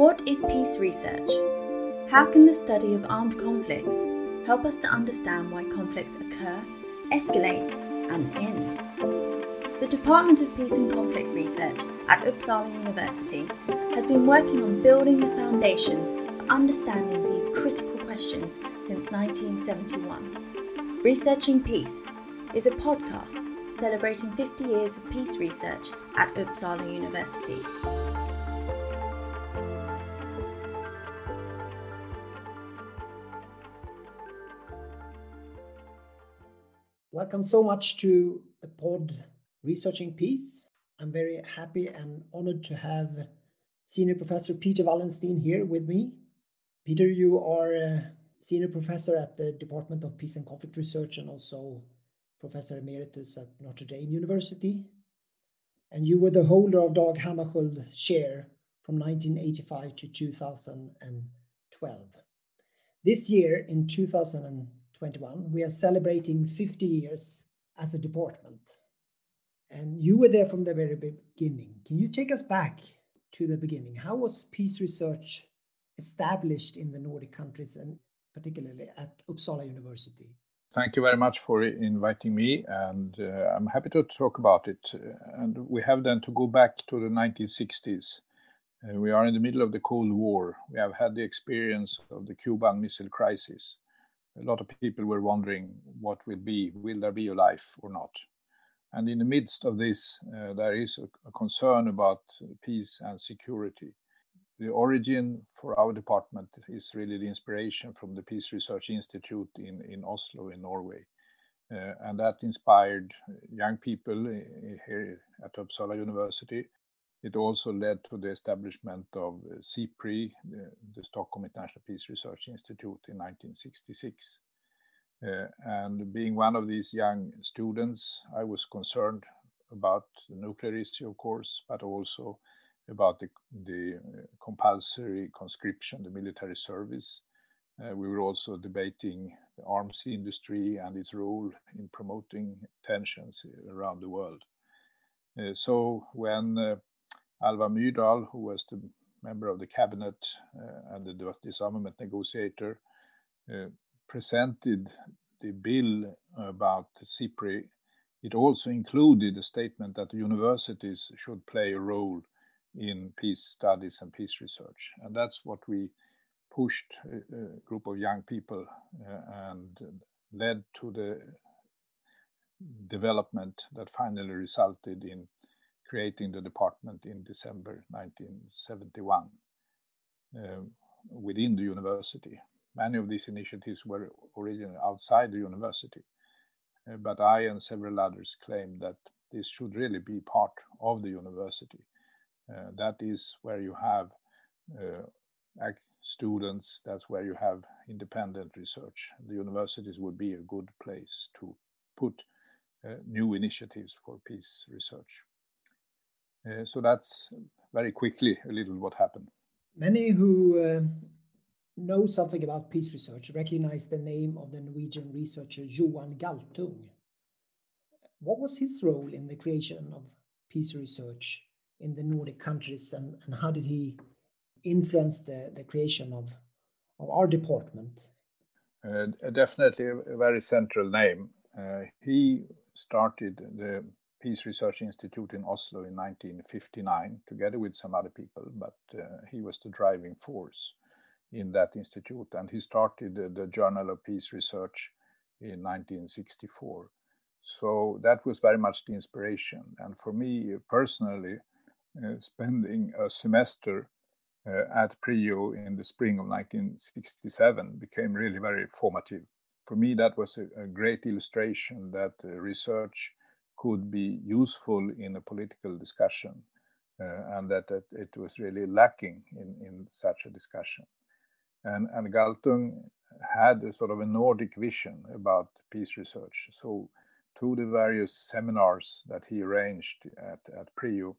What is peace research? How can the study of armed conflicts help us to understand why conflicts occur, escalate, and end? The Department of Peace and Conflict Research at Uppsala University has been working on building the foundations for understanding these critical questions since 1971. Researching Peace is a podcast celebrating 50 years of peace research at Uppsala University. Welcome so much to the pod Researching Peace. I'm very happy and honored to have Senior Professor Peter Wallensteen here with me. Peter, you are a Senior Professor at the Department of Peace and Conflict Research and also Professor Emeritus at Notre Dame University. And you were the holder of Dag Hammarskjöld Chair from 1985 to 2012. This year, in 2021, we are celebrating 50 years as a department. And you were there from the very beginning. Can you take us back to the beginning? How was peace research established in the Nordic countries and particularly at Uppsala University? Thank you very much for inviting me, and uh, I'm happy to talk about it. And we have then to go back to the 1960s. Uh, we are in the middle of the Cold War. We have had the experience of the Cuban Missile Crisis. A lot of people were wondering what will be, will there be a life or not? And in the midst of this, uh, there is a, a, concern about peace and security. The origin for our department is really the inspiration from the Peace Research Institute in, in Oslo, in Norway. Uh, and that inspired young people here at Uppsala University. It also led to the establishment of SIPRI, the, the Stockholm International Peace Research Institute, in 1966. Uh, and being one of these young students, I was concerned about the nuclear issue, of course, but also about the, the uh, compulsory conscription, the military service. Uh, we were also debating the arms industry and its role in promoting tensions around the world. Uh, so when uh, Alva Myrdal, who was the member of the cabinet uh, and the disarmament negotiator, presented the bill about SIPRI, it also included a statement that universities should play a role in peace studies and peace research. And that's what we pushed a, group of young people uh, and led to the development that finally resulted in creating the department in December 1971 uh, within the university. Many of these initiatives were originally outside the university, uh, but I and several others claim that this should really be part of the university. Uh, that is where you have uh, students, that's where you have independent research. The universities would be a good place to put uh, new initiatives for peace research. Uh, so that's very quickly a little what happened. Many who uh, know something about peace research recognize the name of the Norwegian researcher Johan Galtung. What was his role in the creation of peace research in the Nordic countries and, and how did he influence the, the creation of, of our department? Uh, definitely a very central name. Uh, he started the Peace Research Institute in Oslo in 1959 together with some other people, but uh, he was the driving force in that institute. And he started the, the Journal of Peace Research in 1964. So that was very much the inspiration. And for me personally, uh, spending a semester uh, at PRIO in the spring of 1967 became really very formative. For me, that was a, a great illustration that uh, research could be useful in a political discussion uh, and that, it was really lacking in, in such a discussion. And, and Galtung had a sort of a Nordic vision about peace research. So, through the various seminars that he arranged at, at PRIO,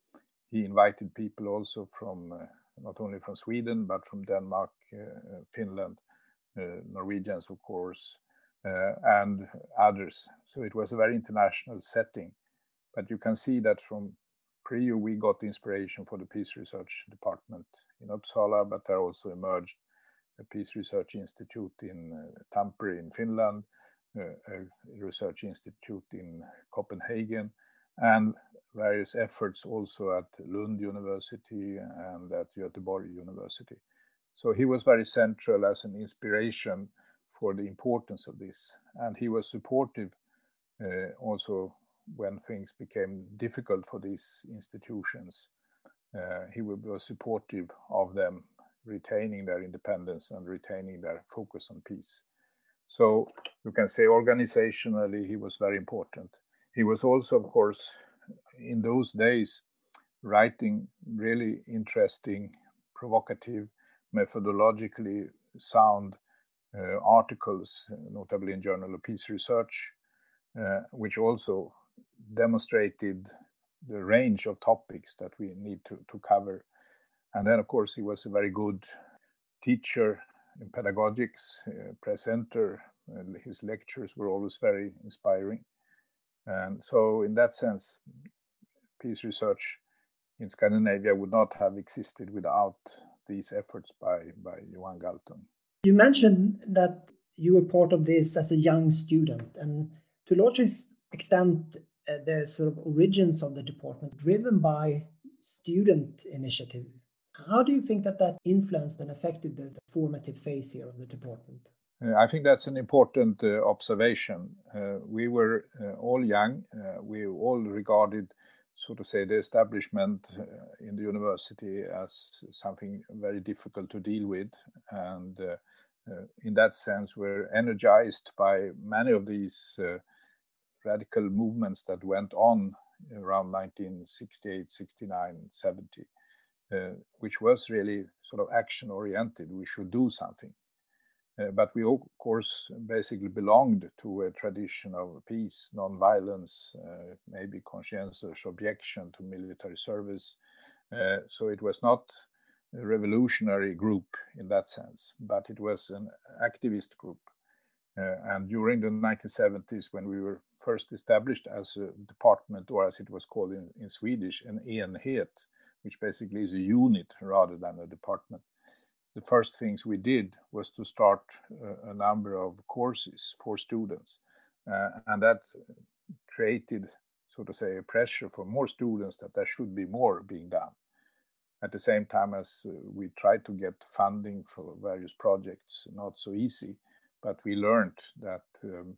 he invited people also from uh, not only from Sweden, but from Denmark, uh, Finland, uh, Norwegians, of course, uh, and others. So it was a very international setting. But you can see that from PRIO, we got inspiration for the peace research department in Uppsala, but there also emerged a Peace Research Institute in uh, Tampere in Finland, uh, a research institute in Copenhagen, and various efforts also at Lund University and at Göteborg University. So he was very central as an inspiration for the importance of this. And he was supportive uh, also when things became difficult for these institutions. Uh, he was supportive of them retaining their independence and retaining their focus on peace. So you can say organizationally, he was very important. He was also, of course, in those days, writing really interesting, provocative, methodologically sound articles, notably in Journal of Peace Research, uh, which also demonstrated the range of topics that we need to, to cover. And then, of course, he was a very good teacher in pedagogics, uh, presenter. his lectures were always very inspiring. And so, in that sense, peace research in Scandinavia would not have existed without these efforts by, by Johan Galtung. You mentioned that you were part of this as a young student, and to a large extent, uh, the sort of origins of the department driven by student initiative. How do you think that that influenced and affected the, the formative phase here of the department? Uh, I think that's an important uh, observation. Uh, we were uh, all young. We all regarded so to say, the establishment uh, in the university as something very difficult to deal with. And uh, uh, in that sense, we're energized by many of these radical movements that went on around 1968, 69, 70, uh, which was really sort of action oriented. We should do something. Uh, but we, of course, basically belonged to a tradition of peace, non-violence, uh, maybe conscientious objection to military service. Uh, so it was not a revolutionary group in that sense, but it was an activist group. Uh, and during the 1970s, when we were first established as a department, or as it was called in, in Swedish, an enhet, which basically is a unit rather than a department, the first things we did was to start a, a number of courses for students. Uh, and that created, so to say, a pressure for more students that there should be more being done. At the same time as uh, we tried to get funding for various projects, not so easy, but we learned that um,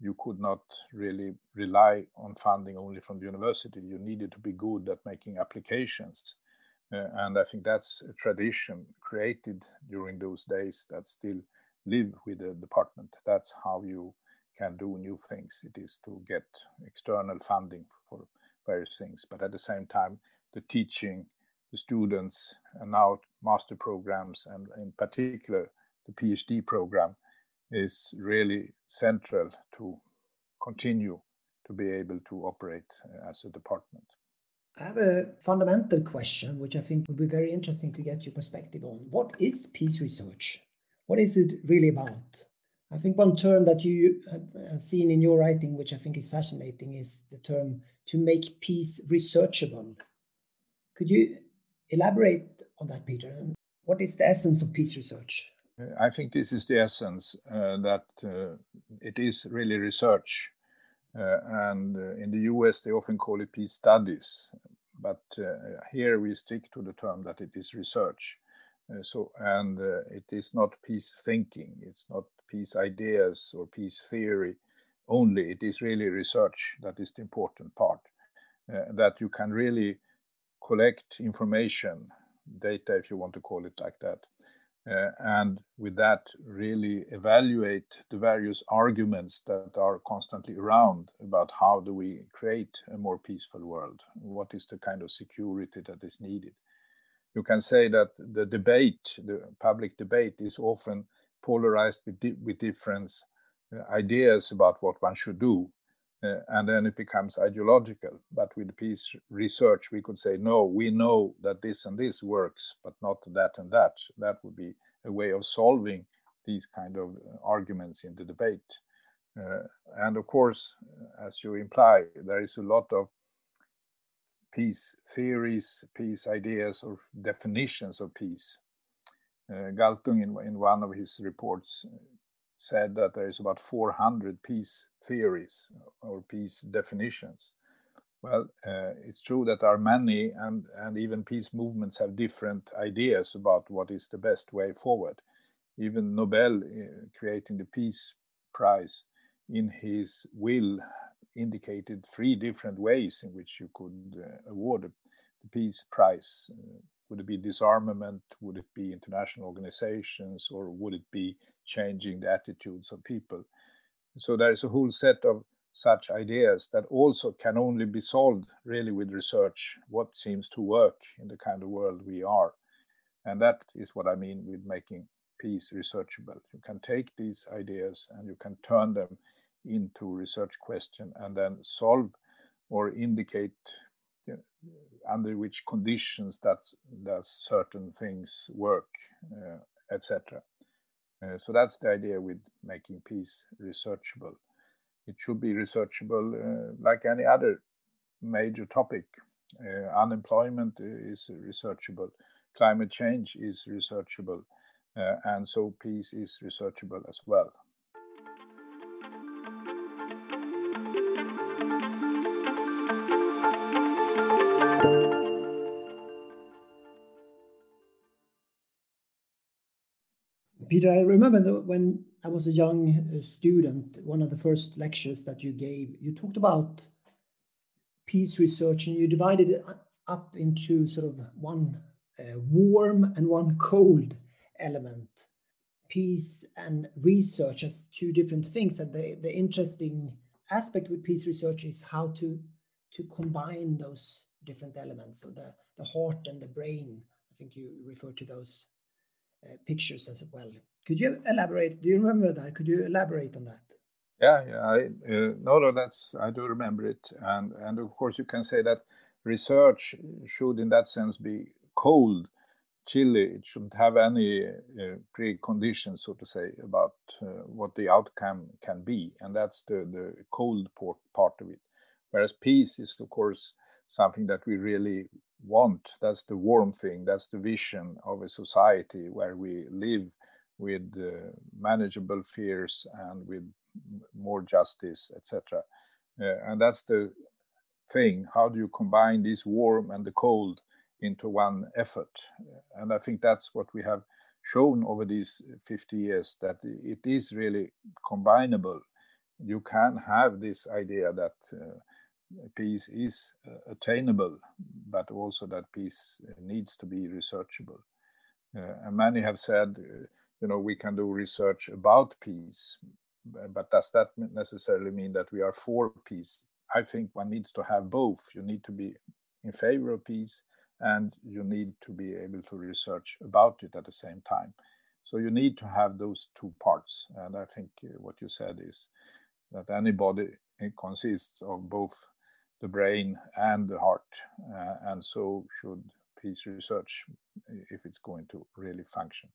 you could not really rely on funding only from the university. You needed to be good at making applications uh, and I think that's a tradition created during those days that still live with the department. That's how you can do new things. It is to get external funding for various things, but at the same time, the teaching, the students, and now master programs, and in particular the PhD program, is really central to continue to be able to operate uh, as a department. I have a fundamental question, which I think would be very interesting to get your perspective on. What is peace research? What is it really about? I think one term that you have seen in your writing, which I think is fascinating, is the term to make peace researchable. Could you elaborate on that, Peter? And what is the essence of peace research? I think this is the essence uh, that uh, it is really research and uh, in the US, they often call it peace studies. But uh, here we stick to the term that it is research. so, and it is not peace thinking, it's not peace ideas or peace theory only. It is really research that is the important part. that you can really collect information, data, if you want to call it like that, uh, and with that really evaluate the various arguments that are constantly around about how do we create a more peaceful world? What is the kind of security that is needed? You can say that the debate the public debate is often polarized with, di- with different uh, ideas about what one should do uh, and then it becomes ideological. But with peace research, we could say, no, we know that this and this works, but not that and that. That would be a way of solving these kind of uh, arguments in the debate. Uh, and of course, as you imply, there is a lot of peace theories, peace ideas, or definitions of peace. Uh, Galtung, in, in one of his reports, said that there is about 400 peace theories or peace definitions. Well, uh, it's true that there are many, and, and even peace movements have different ideas about what is the best way forward. Even Nobel, uh, creating the Peace Prize, in his will indicated three different ways in which you could uh, award the Peace Prize. Would it be disarmament? Would it be international organizations? Or would it be changing the attitudes of people? So there is a whole set of such ideas that also can only be solved really with research, what seems to work in the kind of world we are. And that is what I mean with making peace researchable. You can take these ideas and you can turn them into research question and then solve or indicate under which conditions that does certain things work, uh, etc. Uh, so that's the idea with making peace researchable. It should be researchable uh, like any other major topic. Uh, unemployment is researchable, climate change is researchable, uh, and so peace is researchable as well. Peter, I remember when I was a young uh, student, one of the first lectures that you gave, you talked about peace research and you divided it up into sort of one uh, warm and one cold element. Peace and research as two different things. And the, the interesting aspect with peace research is how to, to combine those different elements. So the, the heart and the brain, I think you refer to those pictures as well. Could you elaborate? Do you remember that? Could you elaborate on that? Yeah, yeah. I, uh, no, no, that's I do remember it, and and of course you can say that research should, in that sense, be cold, chilly. It shouldn't have any uh, preconditions, so to say, about uh, what the outcome can be, and that's the the cold part of it. Whereas peace is, of course, something that we really want. That's the warm thing. That's the vision of a society where we live with uh, manageable fears and with more justice, etc. Uh, and that's the thing. How do you combine this warm and the cold into one effort? And I think that's what we have shown over these 50 years that it is really combinable. You can have this idea that uh, peace is uh, attainable, but also that peace needs to be researchable. Uh, and many have said, uh, you know, we can do research about peace, but does that necessarily mean that we are for peace? I think one needs to have both. You need to be in favor of peace and you need to be able to research about it at the same time. So you need to have those two parts. And I think what you said is that anybody consists of both the brain and the heart. Uh, and so should peace research if it's going to really function.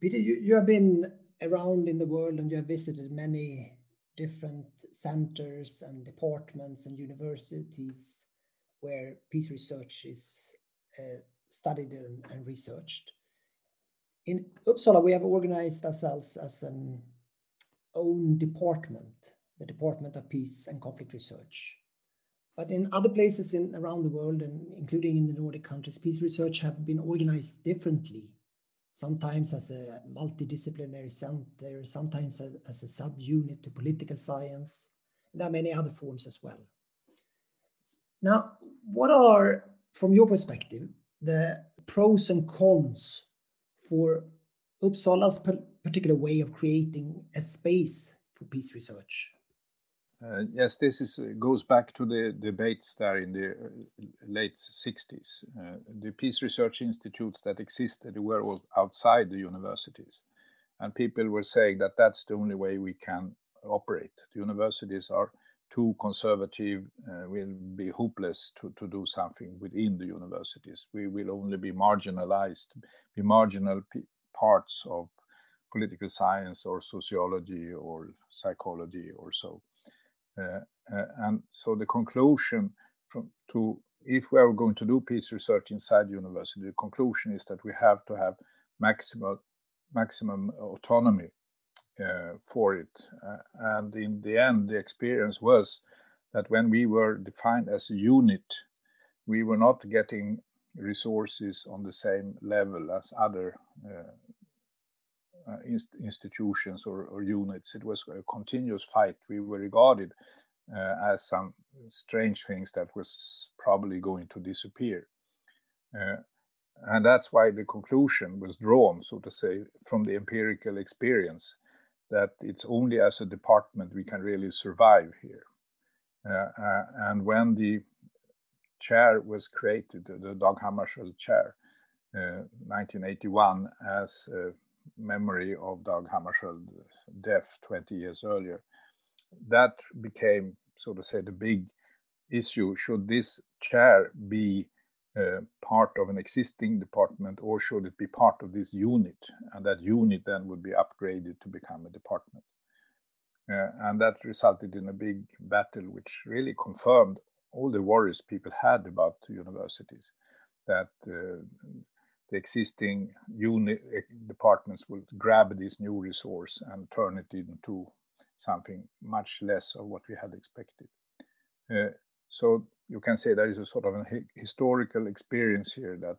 Peter, you, you have been around in the world and you have visited many different centers and departments and universities where peace research is uh, studied and, and, researched. In Uppsala, we have organized ourselves as an own department, the Department of Peace and Conflict Research. But in other places in, around the world, and including in the Nordic countries, peace research have been organized differently. Sometimes as a multidisciplinary center, sometimes as a subunit to political science. There are many other forms as well. Now, what are, from your perspective, the pros and cons for Uppsala's particular way of creating a space for peace research? Uh, yes, this is uh, goes back to the debates there in the uh, late 60s. Uh, the peace research institutes that existed were all outside the universities, and people were saying that that's the only way we can operate. The universities are too conservative, uh, will be hopeless to, to do something within the universities. We will only be marginalized, be marginal parts of political science or sociology or psychology or so. Uh, uh, and so the conclusion from, to if we are going to do peace research inside university, the conclusion is that we have to have maximum maximum autonomy uh, for it. Uh, and in the end, the experience was that when we were defined as a unit, we were not getting resources on the same level as other uh, inst institutions or, or, units. It was a continuous fight. We were regarded uh, as some strange things that was probably going to disappear. Uh, and that's why the conclusion was drawn, so to say, from the empirical experience that it's only as a department we can really survive here. Uh, uh, and when the chair was created, the Dag Hammarskjöld chair, 1981, uh, as a memory of Dag Hammarskjöld's death 20 years earlier, that became, so to say, the big issue. Should this chair be uh, part of an existing department or should it be part of this unit? And that unit then would be upgraded to become a department. Uh, and that resulted in a big battle, which really confirmed all the worries people had about universities that uh, the existing unit eh, departments will grab this new resource and turn it into something much less of what we had expected. Uh, so you can say there is a sort of a historical experience here that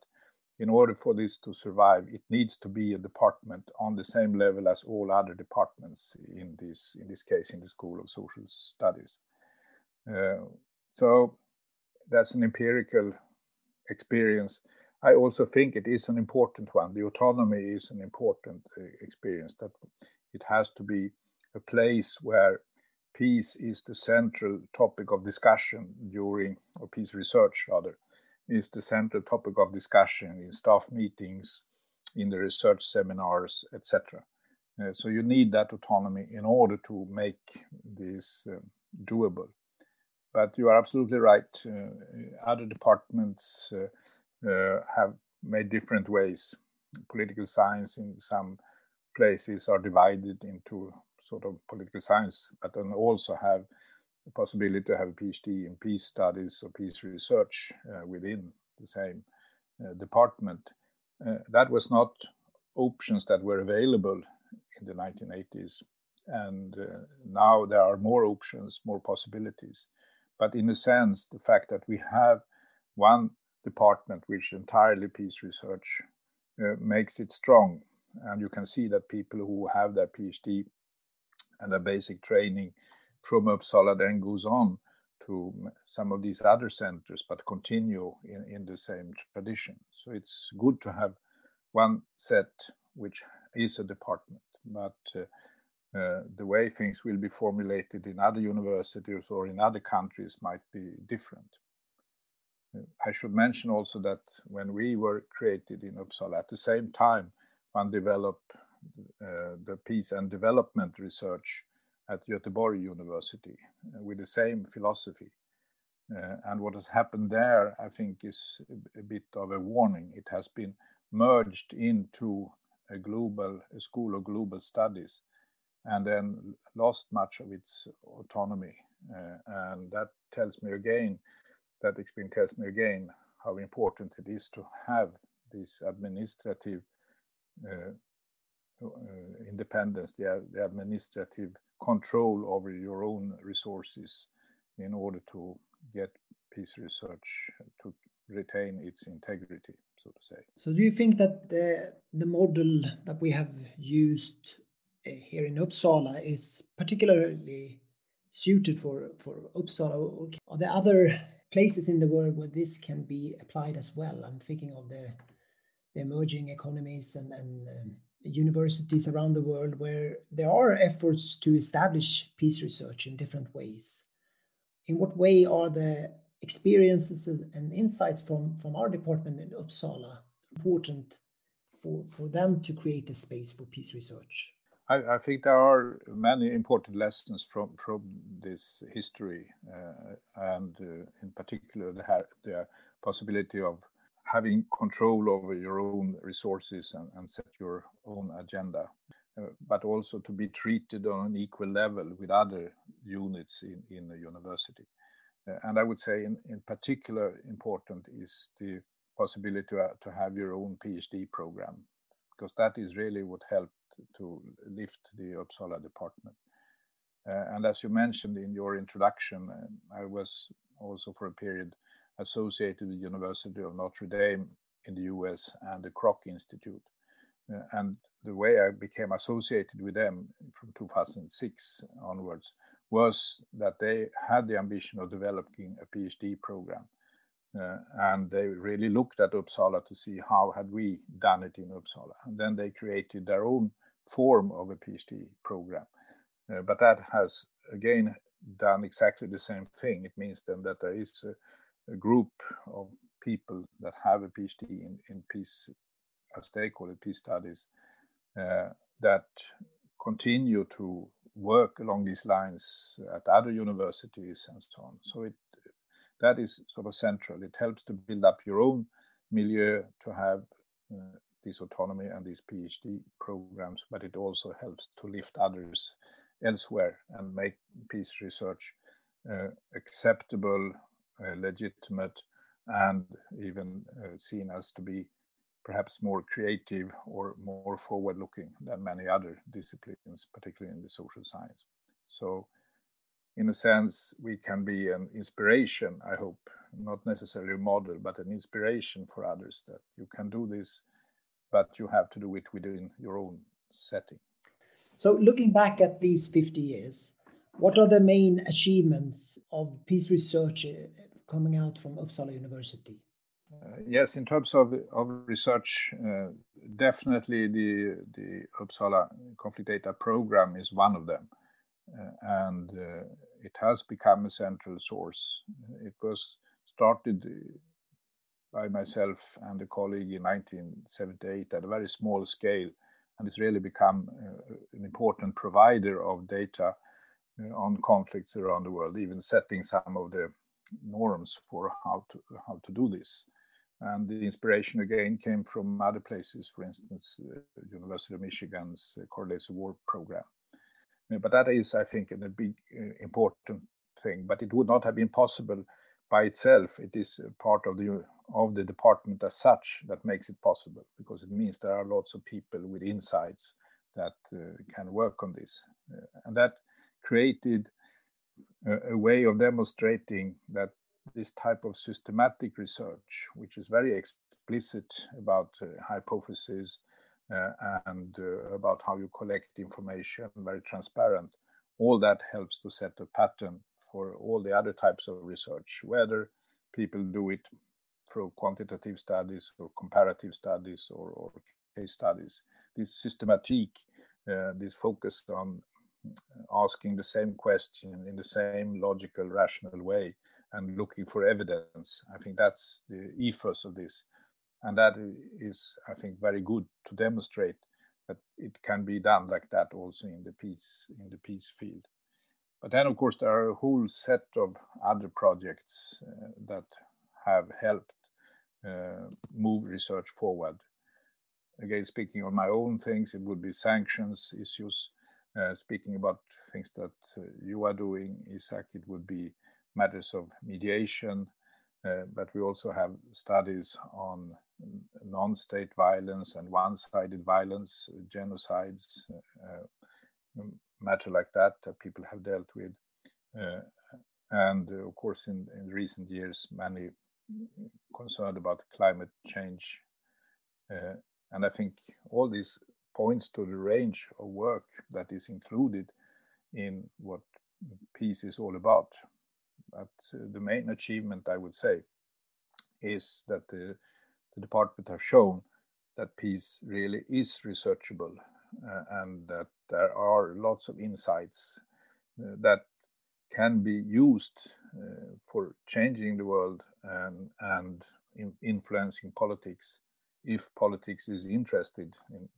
in order for this to survive, it needs to be a department on the same level as all other departments in this, in this case, in the School of Social Studies. Uh, so that's an empirical experience. I also think it is an important one. The autonomy is an important uh, experience that it has to be a place where peace is the central topic of discussion during, or peace research rather, is the central topic of discussion in staff meetings, in the research seminars, etc. Uh, so you need that autonomy in order to make this uh, doable. But you are absolutely right. Uh, other departments uh, have made different ways. Political science in some places are divided into sort of political science, but then also have the possibility to have a PhD in peace studies or peace research uh, within the same uh, department. Uh, that was not options that were available in the 1980s. And uh, now there are more options, more possibilities. But in a sense, the fact that we have one department which entirely peace research uh, makes it strong. And you can see that people who have their PhD and a basic training from Uppsala then goes on to some of these other centers, but continue in, in the same tradition. So it's good to have one set which is a department, but uh, uh, the way things will be formulated in other universities or in other countries might be different. I should mention also that when we were created in Uppsala, at the same time, one developed uh, the peace and development research at Göteborg University uh, with the same philosophy. Uh, and what has happened there, I think, is a, a, bit of a warning. It has been merged into a global a school of global studies, and then lost much of its autonomy. Uh, and that tells me again, that experience tells me again how important it is to have this administrative uh, uh, independence, the, the, administrative control over your own resources in order to get peace research to retain its integrity, so to say. So, do you think that the, the model that we have used uh, here in Uppsala is particularly suited for, for Uppsala? Are there other places in the world where this can be applied as well? I'm thinking of the, the emerging economies and, and um, universities around the world where there are efforts to establish peace research in different ways. In what way are the experiences and insights from, from our department in Uppsala important for, for them to create a space for peace research? I, I think there are many important lessons from, from this history, uh, and uh, in particular, the, the possibility of having control over your own resources and, and set your own agenda, uh, but also to be treated on an equal level with other units in, in a university. Uh, and I would say, in, in particular, important is the possibility to, to have your own PhD program, because that is really what helped to lift the Uppsala department. Uh, and as you mentioned in your introduction, uh, I was also for a period associated with the University of Notre Dame in the US and the Kroc Institute. Uh, and the way I became associated with them from 2006 onwards was that they had the ambition of developing a PhD program. Uh, and they really looked at Uppsala to see how had we done it in Uppsala. And then they created their own form of a PhD program. Uh, but that has again done exactly the same thing. It means then that there is a, a group of people that have a PhD in, in peace, as they call it, peace studies, uh, that continue to work along these lines at other universities and so on. So it that is sort of central. It helps to build up your own milieu to have uh, this autonomy and these PhD programs, but it also helps to lift others elsewhere and make peace research uh, acceptable, uh, legitimate, and even uh, seen as to be perhaps more creative or more forward looking than many other disciplines, particularly in the social science. So, in a sense, we can be an inspiration, I hope, not necessarily a model, but an inspiration for others that you can do this, but you have to do it within your own setting. So, looking back at these 50 years, what are the main achievements of peace research uh, coming out from Uppsala University? Uh, yes, in terms of, of research, uh, definitely the, the Uppsala conflict data program is one of them. Uh, and uh, it has become a central source. It was started by myself and a colleague in 1978 at a very small scale and it's really become uh, an important provider of data uh, on conflicts around the world, even setting some of the norms for how to how to do this. And the inspiration again came from other places, for instance, uh, University of Michigan's uh, Correlates of War program. Uh, but that is, I think, a big uh, important thing. But it would not have been possible by itself. It is part of the of the department as such that makes it possible because it means there are lots of people with insights that uh, can work on this. Uh, and that created a, a, way of demonstrating that this type of systematic research which is very explicit about uh, hypotheses uh, and uh, about how you collect information very transparent all that helps to set a pattern for all the other types of research whether people do it through quantitative studies or comparative studies or, or case studies. This systematic, uh, this focus on asking the same question in the same logical, rational way and looking for evidence. I think that's the ethos of this. And that is, I think, very good to demonstrate that it can be done like that also in the peace in the peace field. But then, of course, there are a whole set of other projects uh, that have helped move research forward. Again, speaking on my own things, it would be sanctions issues. Uh, speaking about things that uh, you are doing, Isaac, it would be matters of mediation. Uh, but we also have studies on non-state violence and one-sided violence, genocides, uh, matter like that that people have dealt with. Uh, and of course, in, in recent years, many concerned about climate change. Uh, and I think all this points to the range of work that is included in what peace is all about. But uh, the main achievement, I would say, is that the, the department has shown that peace really is researchable uh, and that there are lots of insights uh, that can be used Uh, for changing the world and, and in influencing politics if politics is interested in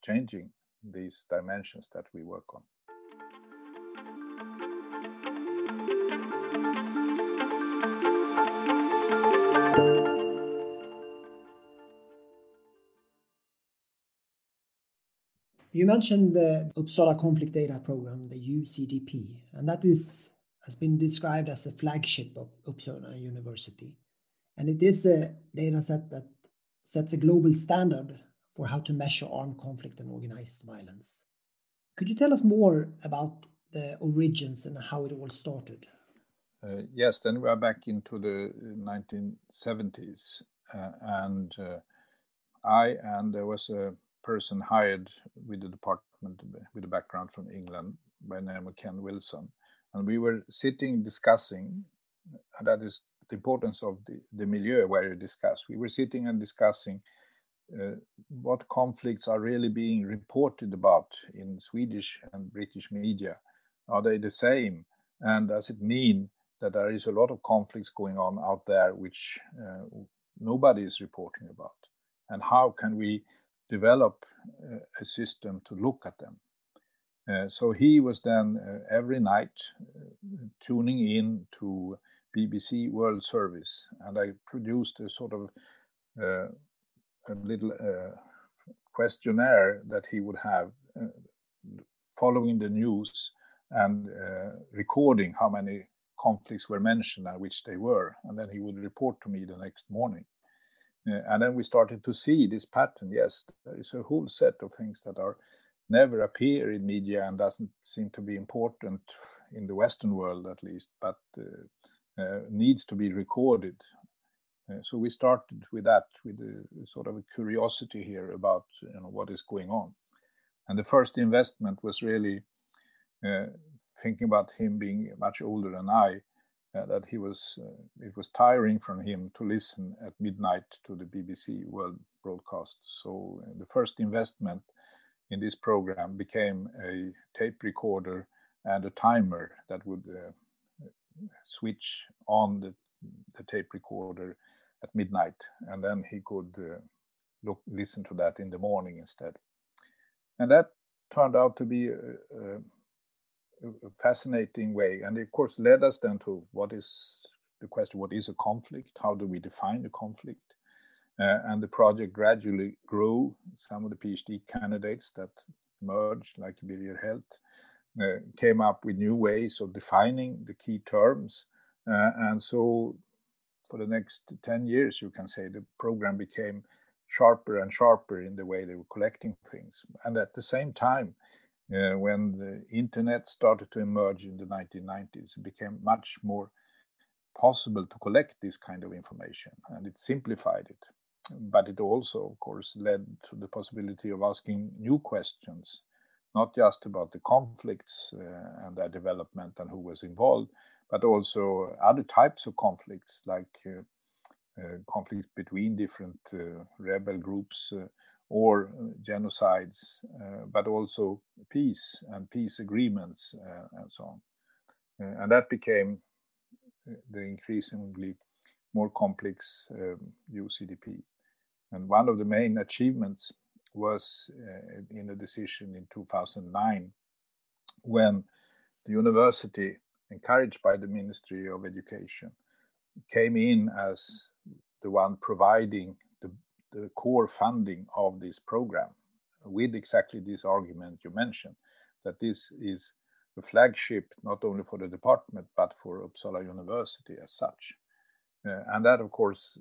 changing these dimensions that we work on. You mentioned the Uppsala Conflict Data Program, the UCDP, and that is has been described as the flagship of Uppsala University. And it is a data set that sets a global standard for how to measure armed conflict and organized violence. Could you tell us more about the origins and how it all started? Uh, yes, then we are back into the 1970s, uh, and uh, I and there was a person hired with the department with a background from England by name of Ken Wilson, and we were sitting discussing. that is the importance of the, the milieu where you discuss. We were sitting and discussing uh, what conflicts are really being reported about in Swedish and British media. Are they the same? And does it mean that there is a lot of conflicts going on out there which uh, nobody is reporting about? And how can we develop uh, a system to look at them? Uh, so he was then uh, every night uh, tuning in to BBC World Service, and I produced a sort of uh, a little uh, questionnaire that he would have following the news and recording how many conflicts were mentioned and which they were, and then he would report to me the next morning. and then we started to see this pattern. Yes, there is a whole set of things that are never appear in media and doesn't seem to be important in the Western world at least, but uh, uh, needs to be recorded. Uh, so we started with that, with a sort of a curiosity here about you know, what is going on. And the first investment was really uh, thinking about him being much older than I, uh, that he was, uh, it was tiring from him to listen at midnight to the BBC World broadcast. So the first investment in this program became a tape recorder and a timer that would uh, switch on the, the, tape recorder at midnight, and then he could uh, look listen to that in the morning instead. And that turned out to be a, a, a fascinating way, and of course led us then to what is the question: what is a conflict? How do we define a conflict? Uh, and the project gradually grew. Some of the PhD candidates that emerged, like Birger Heldt, uh, came up with new ways of defining the key terms. Uh, and so for the next 10 years, you can say the program became sharper and sharper in the way they were collecting things. And at the same time, uh, when the internet started to emerge in the 1990s, it became much more possible to collect this kind of information and it simplified it but it also, of course, led to the possibility of asking new questions, not just about the conflicts uh, and their development and who was involved, but also other types of conflicts, like uh, uh, conflicts between different uh, rebel groups uh, or uh, genocides, but also peace and peace agreements and so on. and that became the increasingly more complex um, UCDP. And one of the main achievements was uh, in a decision in 2009 when the university, encouraged by the Ministry of Education, came in as the one providing the, the core funding of this program with exactly this argument you mentioned that this is a flagship not only for the department but for Uppsala University as such. Uh, and that, of course,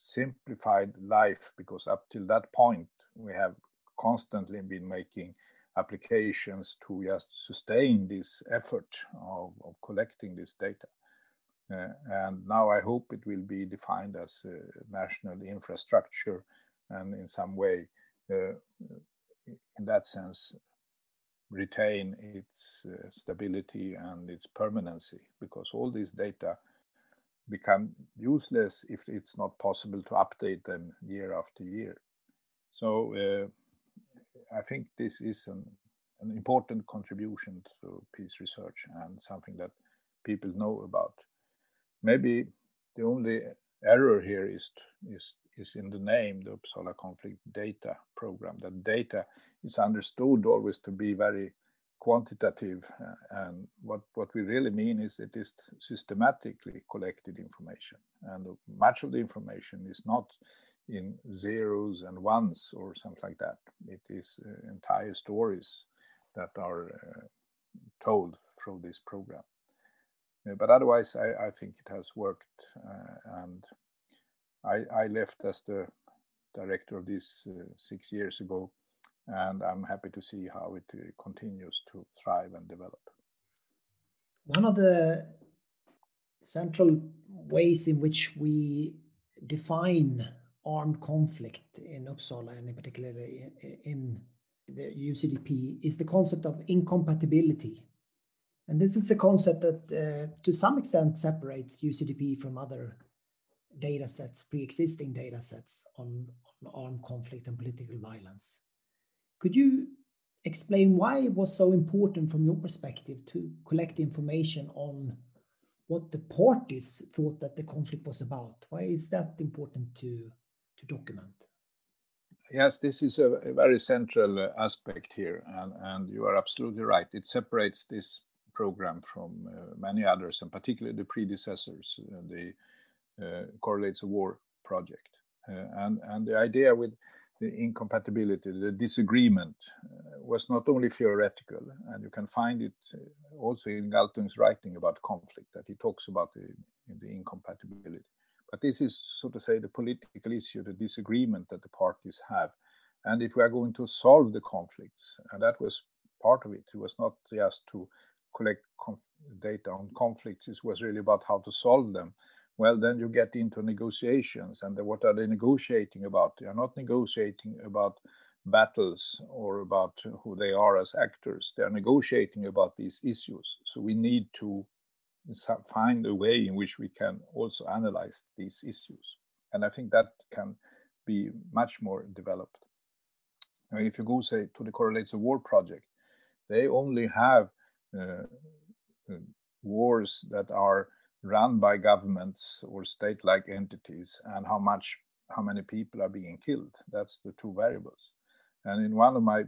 simplified life because up till that point we have constantly been making applications to just sustain this effort of, of collecting this data. Uh, and now I hope it will be defined as a national infrastructure and in some way, uh, in that sense, retain its uh, stability and its permanency because all this data become useless if it's not possible to update them year after year. So uh, I think this is an, an, important contribution to peace research and something that people know about. Maybe the only error here is is is in the name, the Uppsala Conflict Data Program. That data is understood always to be very quantitative uh, and what what we really mean is it is systematically collected information. And much of the information is not in zeros and ones or something like that. It is uh, entire stories that are uh, told through this program. Uh, but otherwise, I, I, think it has worked. Uh, and I, I, left as the director of this uh, six years ago, and I'm happy to see how it uh, continues to thrive and develop. One of the central ways in which we define armed conflict in Uppsala and in particularly in the UCDP is the concept of incompatibility. And this is a concept that uh, to some extent separates UCDP from other data sets, pre-existing data sets on, on armed conflict and political violence. Could you explain why it was so important from your perspective to collect information on what the parties thought that the conflict was about? Why is that important to, to document? Yes, this is a, a very central uh, aspect here, and, and you are absolutely right. It separates this program from uh, many others, and particularly the predecessors, uh, the uh, Correlates of War project. Uh, and, and the idea with the incompatibility, the disagreement, uh, was not only theoretical, and you can find it also in Galtung's writing about conflict, that he talks about the, the incompatibility but this is, so to say, the political issue, the disagreement that the parties have. And if we are going to solve the conflicts, and that was part of it, it was not just to collect data on conflicts, it was really about how to solve them. Well, then you get into negotiations, and what are they negotiating about? They are not negotiating about battles or about who they are as actors. They are negotiating about these issues. So we need to find a way in which we can also analyze these issues. And I think that can be much more developed. If you go, say, to the Correlates of War project, they only have uh, uh, wars that are run by governments or state-like entities and how much how many people are being killed. That's the two variables. And in one of my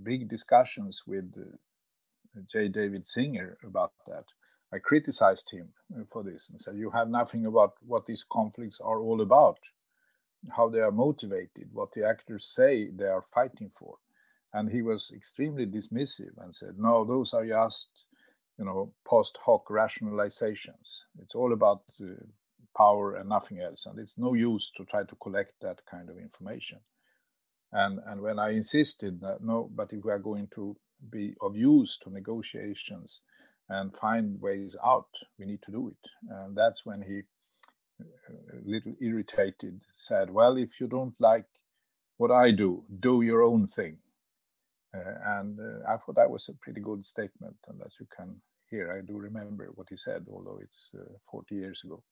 big discussions with uh, J. David Singer about that I criticized him for this and said, You have nothing about what these conflicts are all about, how they are motivated, what the actors say they are fighting for. And he was extremely dismissive and said, No, those are just, you know, post hoc rationalizations. It's all about uh, power and nothing else. And it's no use to try to collect that kind of information. And, and when I insisted that, no, but if we are going to be of use to negotiations, and find ways out. We need to do it. And that's when he, a little irritated, said, Well, if you don't like what I do, do your own thing. Uh, and uh, I thought that was a pretty good statement. And as you can hear, I do remember what he said, although it's uh, 40 years ago.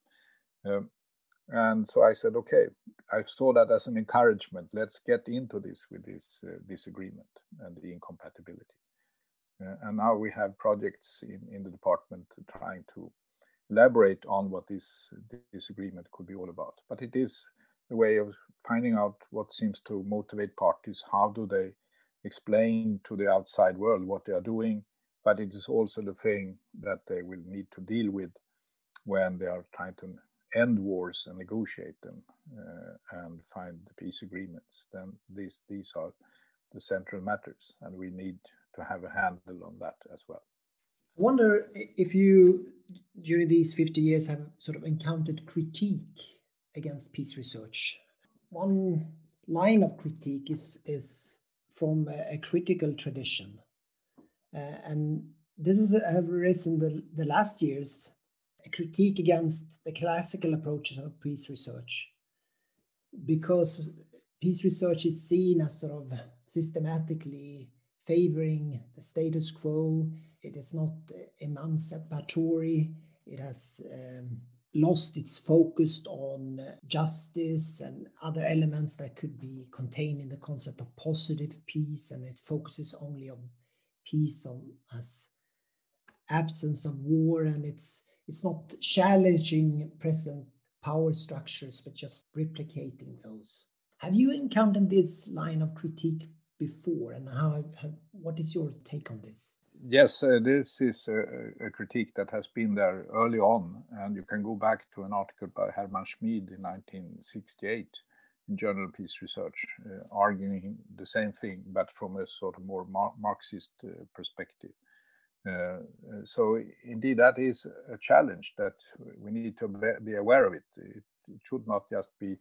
Um, and so I said, okay, I saw that as an encouragement. Let's get into this with this uh, disagreement and the incompatibility. Uh, and now we have projects in, in the department trying to elaborate on what this disagreement could be all about. But it is a way of finding out what seems to motivate parties. How do they explain to the outside world what they are doing? But it is also the thing that they will need to deal with when they are trying to end wars and negotiate them uh, and find the peace agreements. Then these these are the central matters, and we need to have a handle on that as well. I wonder if you, during these 50 years, have sort of encountered critique against peace research. One line of critique is, is from a, a critical tradition. Uh, and this is have arisen the, the last years, a critique against the classical approaches of peace research. Because peace research is seen as sort of systematically favoring the status quo. It is not emancipatory. It has um, lost its focus on justice and other elements that could be contained in the concept of positive peace, and it focuses only on peace on, as absence of war, and it's it's not challenging present power structures, but just replicating those. Have you encountered this line of critique before, and how, what is your take on this? Yes, uh, this is a, a, critique that has been there early on, and you can go back to an article by Herman Schmid in 1968 in Journal Peace Research, uh, arguing the same thing, but from a sort of more Mar- Marxist uh, perspective. Uh, so indeed, that is a challenge that we need to be aware of it. It, should not just be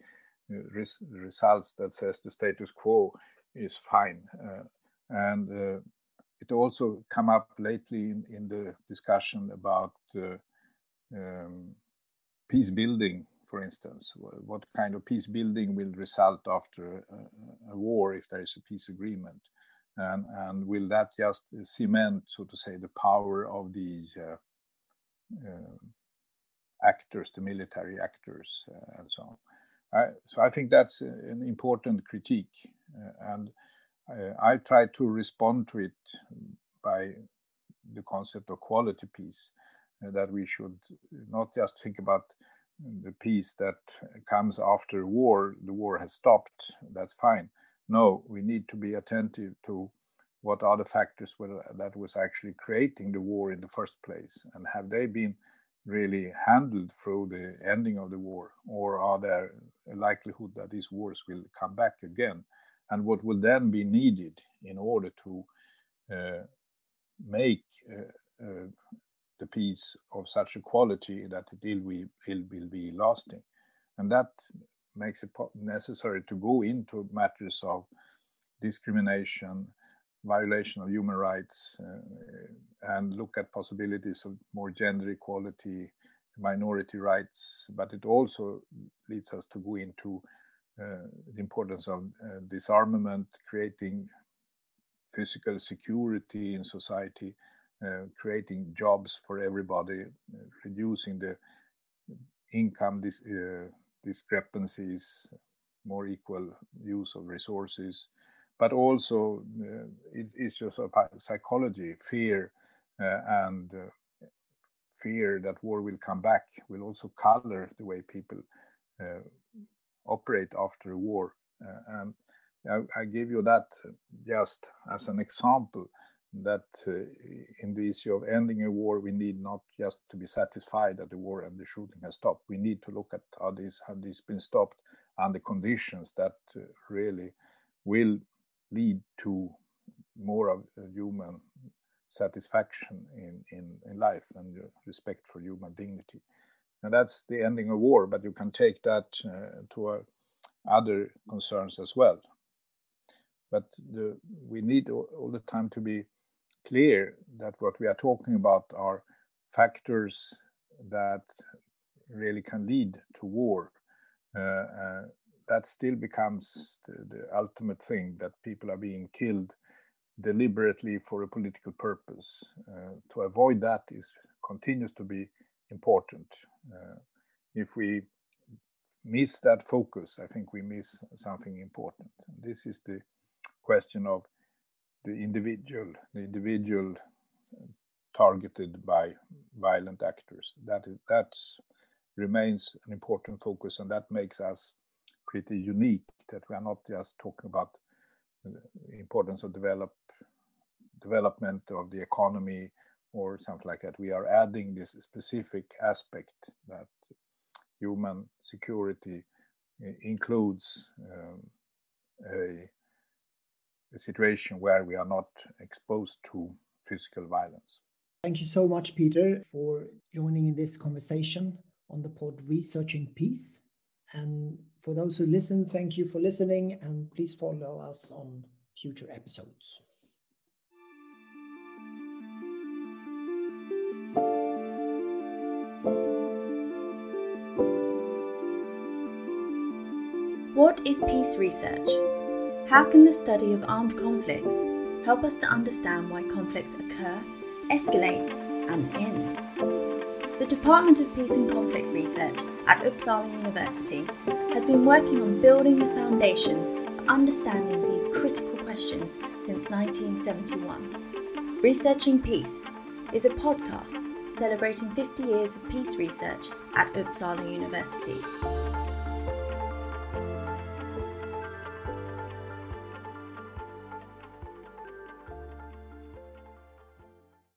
uh, res results that says the status quo is fine. Uh, and uh, it also come up lately in, in the discussion about uh, um, peace building, for instance. What kind of peace building will result after a, a war if there is a peace agreement? And, and, will that just cement, so to say, the power of these uh, uh, actors, the military actors, uh, and so on? I, so I think that's an important critique, uh, and I, try to respond to it by the concept of quality peace, uh, that we should not just think about the peace that comes after war, the war has stopped, that's fine. No, we need to be attentive to what are the factors that was actually creating the war in the first place, and have they been really handled through the ending of the war, or are there a likelihood that these wars will come back again? and what will then be needed in order to uh, make uh, uh, the peace of such a quality that it will, will, will be lasting. And that makes it necessary to go into matters of discrimination, violation of human rights, uh, and look at possibilities of more gender equality, minority rights. But it also leads us to go into uh, the importance of uh, disarmament, creating physical security in society, creating jobs for everybody, reducing the income dis discrepancies, more equal use of resources, but also uh, issues of psychology, fear, uh, and uh, fear that war will come back will also color the way people operate after a war. Uh, and I, I, give you that just as an example that uh, in the issue of ending a war, we need not just to be satisfied that the war and the shooting has stopped. We need to look at how this have these been stopped under conditions that uh, really will lead to more of human satisfaction in, in, in life and respect for human dignity and that's the ending of war. But you can take that uh, to uh, other concerns as well. But the, we need all the time to be clear that what we are talking about are factors that really can lead to war. Uh, uh, that still becomes the, the, ultimate thing that people are being killed deliberately for a political purpose. Uh, to avoid that is continues to be important. Uh, if we miss that focus, I think we miss something important. This is the question of the individual, the individual targeted by violent actors. That is that remains an important focus, and that makes us pretty unique. That we are not just talking about the importance of develop development of the economy or something like that. We are adding this specific aspect that human security includes um, a, a situation where we are not exposed to physical violence. Thank you so much, Peter, for joining in this conversation on the pod Researching Peace. And for those who listen, thank you for listening, and please follow us on future episodes. What is peace research? How can the study of armed conflicts help us to understand why conflicts occur, escalate, and end? The Department of Peace and Conflict Research at Uppsala University has been working on building the foundations for understanding these critical questions since 1971. Researching Peace is a podcast celebrating 50 years of peace research at Uppsala University.